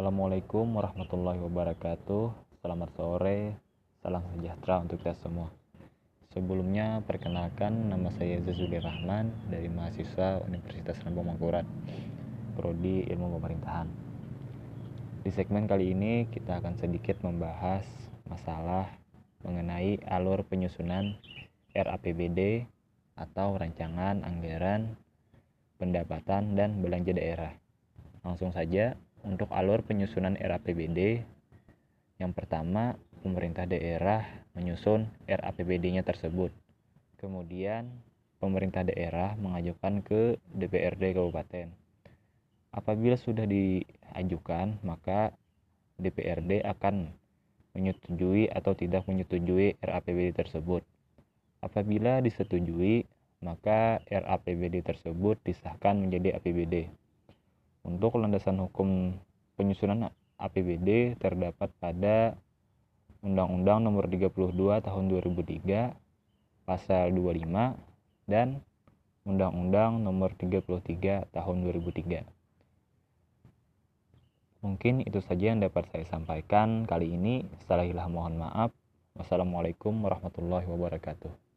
Assalamualaikum warahmatullahi wabarakatuh. Selamat sore, salam sejahtera untuk kita semua. Sebelumnya, perkenalkan nama saya Zazuli Rahman dari mahasiswa Universitas Lambung Mangkurat, Prodi Ilmu Pemerintahan. Di segmen kali ini kita akan sedikit membahas masalah mengenai alur penyusunan RAPBD atau rancangan anggaran pendapatan dan belanja daerah. Langsung saja untuk alur penyusunan RAPBD, yang pertama pemerintah daerah menyusun RAPBD-nya tersebut. Kemudian pemerintah daerah mengajukan ke DPRD kabupaten. Apabila sudah diajukan, maka DPRD akan menyetujui atau tidak menyetujui RAPBD tersebut. Apabila disetujui, maka RAPBD tersebut disahkan menjadi APBD. Untuk landasan hukum penyusunan APBD terdapat pada Undang-Undang Nomor 32 Tahun 2003 Pasal 25 dan Undang-Undang Nomor 33 Tahun 2003. Mungkin itu saja yang dapat saya sampaikan kali ini. Setelah mohon maaf. Wassalamualaikum warahmatullahi wabarakatuh.